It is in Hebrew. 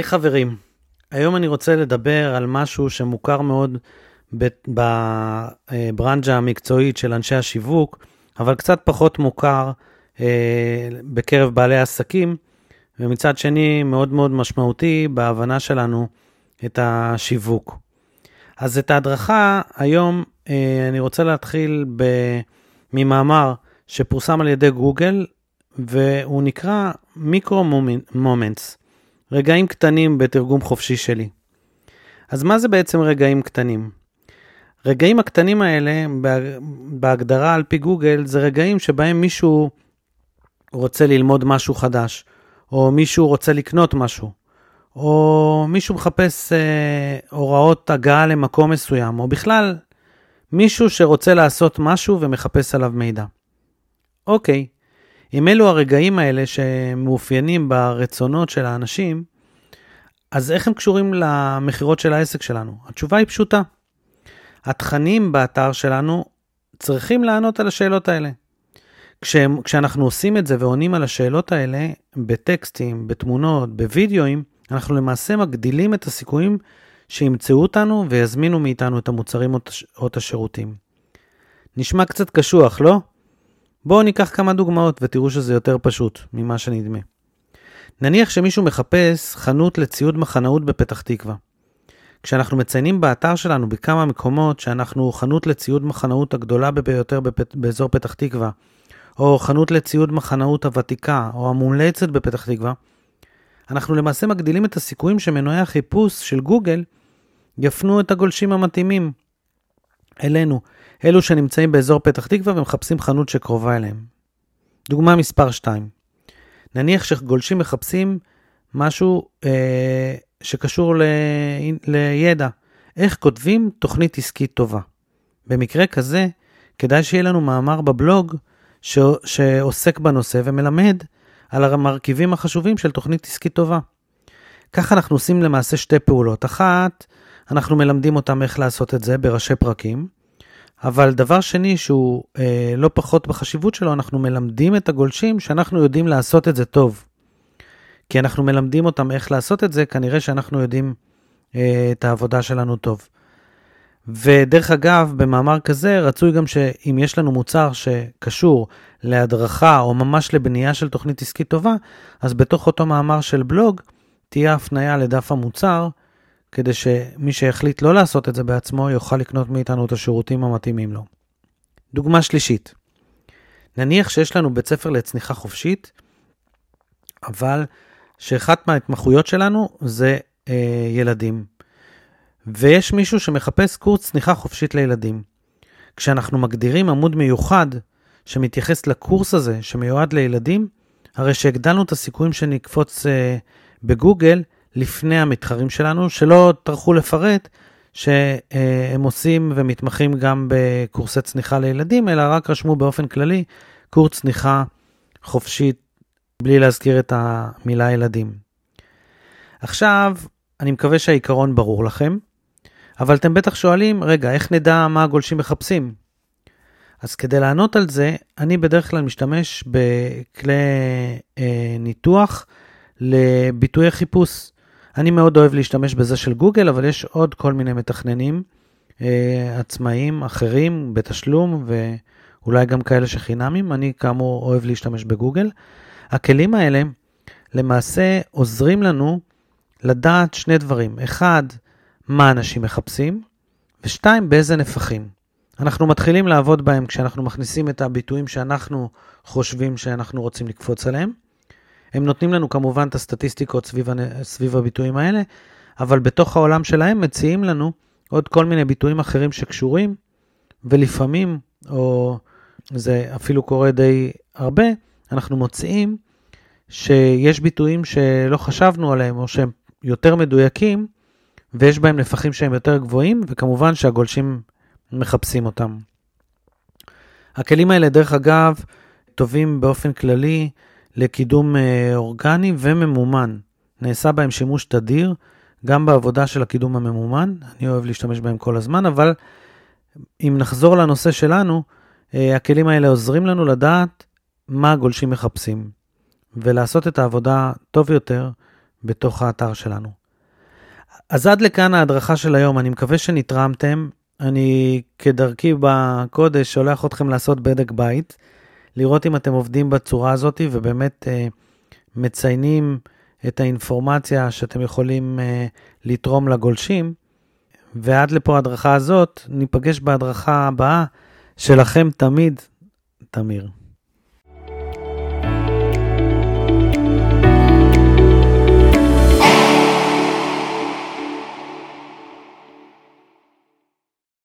היי חברים, היום אני רוצה לדבר על משהו שמוכר מאוד בברנג'ה המקצועית של אנשי השיווק, אבל קצת פחות מוכר אה, בקרב בעלי עסקים, ומצד שני מאוד מאוד משמעותי בהבנה שלנו את השיווק. אז את ההדרכה היום אה, אני רוצה להתחיל ב, ממאמר שפורסם על ידי גוגל, והוא נקרא מיקרו מומנטס, רגעים קטנים בתרגום חופשי שלי. אז מה זה בעצם רגעים קטנים? רגעים הקטנים האלה, בהגדרה על פי גוגל, זה רגעים שבהם מישהו רוצה ללמוד משהו חדש, או מישהו רוצה לקנות משהו, או מישהו מחפש אה, הוראות הגעה למקום מסוים, או בכלל מישהו שרוצה לעשות משהו ומחפש עליו מידע. אוקיי, אם אלו הרגעים האלה שמאופיינים ברצונות של האנשים, אז איך הם קשורים למכירות של העסק שלנו? התשובה היא פשוטה. התכנים באתר שלנו צריכים לענות על השאלות האלה. כשהם, כשאנחנו עושים את זה ועונים על השאלות האלה בטקסטים, בתמונות, בווידאוים, אנחנו למעשה מגדילים את הסיכויים שימצאו אותנו ויזמינו מאיתנו את המוצרים או את השירותים. נשמע קצת קשוח, לא? בואו ניקח כמה דוגמאות ותראו שזה יותר פשוט ממה שנדמה. נניח שמישהו מחפש חנות לציוד מחנאות בפתח תקווה. כשאנחנו מציינים באתר שלנו בכמה מקומות שאנחנו חנות לציוד מחנאות הגדולה ביותר בפ... באזור פתח תקווה, או חנות לציוד מחנאות הוותיקה, או המומלצת בפתח תקווה, אנחנו למעשה מגדילים את הסיכויים שמנועי החיפוש של גוגל יפנו את הגולשים המתאימים אלינו, אלו שנמצאים באזור פתח תקווה ומחפשים חנות שקרובה אליהם. דוגמה מספר 2. נניח שגולשים מחפשים משהו אה, שקשור ל, לידע, איך כותבים תוכנית עסקית טובה. במקרה כזה, כדאי שיהיה לנו מאמר בבלוג ש, שעוסק בנושא ומלמד על המרכיבים החשובים של תוכנית עסקית טובה. כך אנחנו עושים למעשה שתי פעולות. אחת, אנחנו מלמדים אותם איך לעשות את זה בראשי פרקים, אבל דבר שני שהוא אה, לא פחות בחשיבות שלו, אנחנו מלמדים את הגולשים שאנחנו יודעים לעשות את זה טוב. כי אנחנו מלמדים אותם איך לעשות את זה, כנראה שאנחנו יודעים אה, את העבודה שלנו טוב. ודרך אגב, במאמר כזה, רצוי גם שאם יש לנו מוצר שקשור להדרכה או ממש לבנייה של תוכנית עסקית טובה, אז בתוך אותו מאמר של בלוג תהיה הפנייה לדף המוצר, כדי שמי שיחליט לא לעשות את זה בעצמו יוכל לקנות מאיתנו את השירותים המתאימים לו. דוגמה שלישית, נניח שיש לנו בית ספר לצניחה חופשית, אבל שאחת מההתמחויות שלנו זה אה, ילדים. ויש מישהו שמחפש קורס צניחה חופשית לילדים. כשאנחנו מגדירים עמוד מיוחד שמתייחס לקורס הזה שמיועד לילדים, הרי שהגדלנו את הסיכויים שנקפוץ אה, בגוגל לפני המתחרים שלנו, שלא טרחו לפרט שהם עושים ומתמחים גם בקורסי צניחה לילדים, אלא רק רשמו באופן כללי קורס צניחה חופשית, בלי להזכיר את המילה ילדים. עכשיו, אני מקווה שהעיקרון ברור לכם, אבל אתם בטח שואלים, רגע, איך נדע מה הגולשים מחפשים? אז כדי לענות על זה, אני בדרך כלל משתמש בכלי אה, ניתוח לביטויי חיפוש. אני מאוד אוהב להשתמש בזה של גוגל, אבל יש עוד כל מיני מתכננים אה, עצמאיים אחרים בתשלום, ואולי גם כאלה שחינמים. אני כאמור אוהב להשתמש בגוגל. הכלים האלה למעשה עוזרים לנו לדעת שני דברים. אחד, מה אנשים מחפשים, ושתיים, באיזה נפחים. אנחנו מתחילים לעבוד בהם כשאנחנו מכניסים את הביטויים שאנחנו חושבים שאנחנו רוצים לקפוץ עליהם. הם נותנים לנו כמובן את הסטטיסטיקות סביב, סביב הביטויים האלה, אבל בתוך העולם שלהם מציעים לנו עוד כל מיני ביטויים אחרים שקשורים, ולפעמים, או זה אפילו קורה די הרבה, אנחנו מוצאים שיש ביטויים שלא חשבנו עליהם, או שהם יותר מדויקים, ויש בהם נפחים שהם יותר גבוהים, וכמובן שהגולשים מחפשים אותם. הכלים האלה, דרך אגב, טובים באופן כללי לקידום אה, אורגני וממומן. נעשה בהם שימוש תדיר, גם בעבודה של הקידום הממומן, אני אוהב להשתמש בהם כל הזמן, אבל אם נחזור לנושא שלנו, אה, הכלים האלה עוזרים לנו לדעת מה הגולשים מחפשים, ולעשות את העבודה טוב יותר בתוך האתר שלנו. אז עד לכאן ההדרכה של היום, אני מקווה שנתרמתם. אני כדרכי בקודש שולח אתכם לעשות בדק בית, לראות אם אתם עובדים בצורה הזאת ובאמת אה, מציינים את האינפורמציה שאתם יכולים אה, לתרום לגולשים. ועד לפה ההדרכה הזאת, ניפגש בהדרכה הבאה שלכם תמיד, תמיר.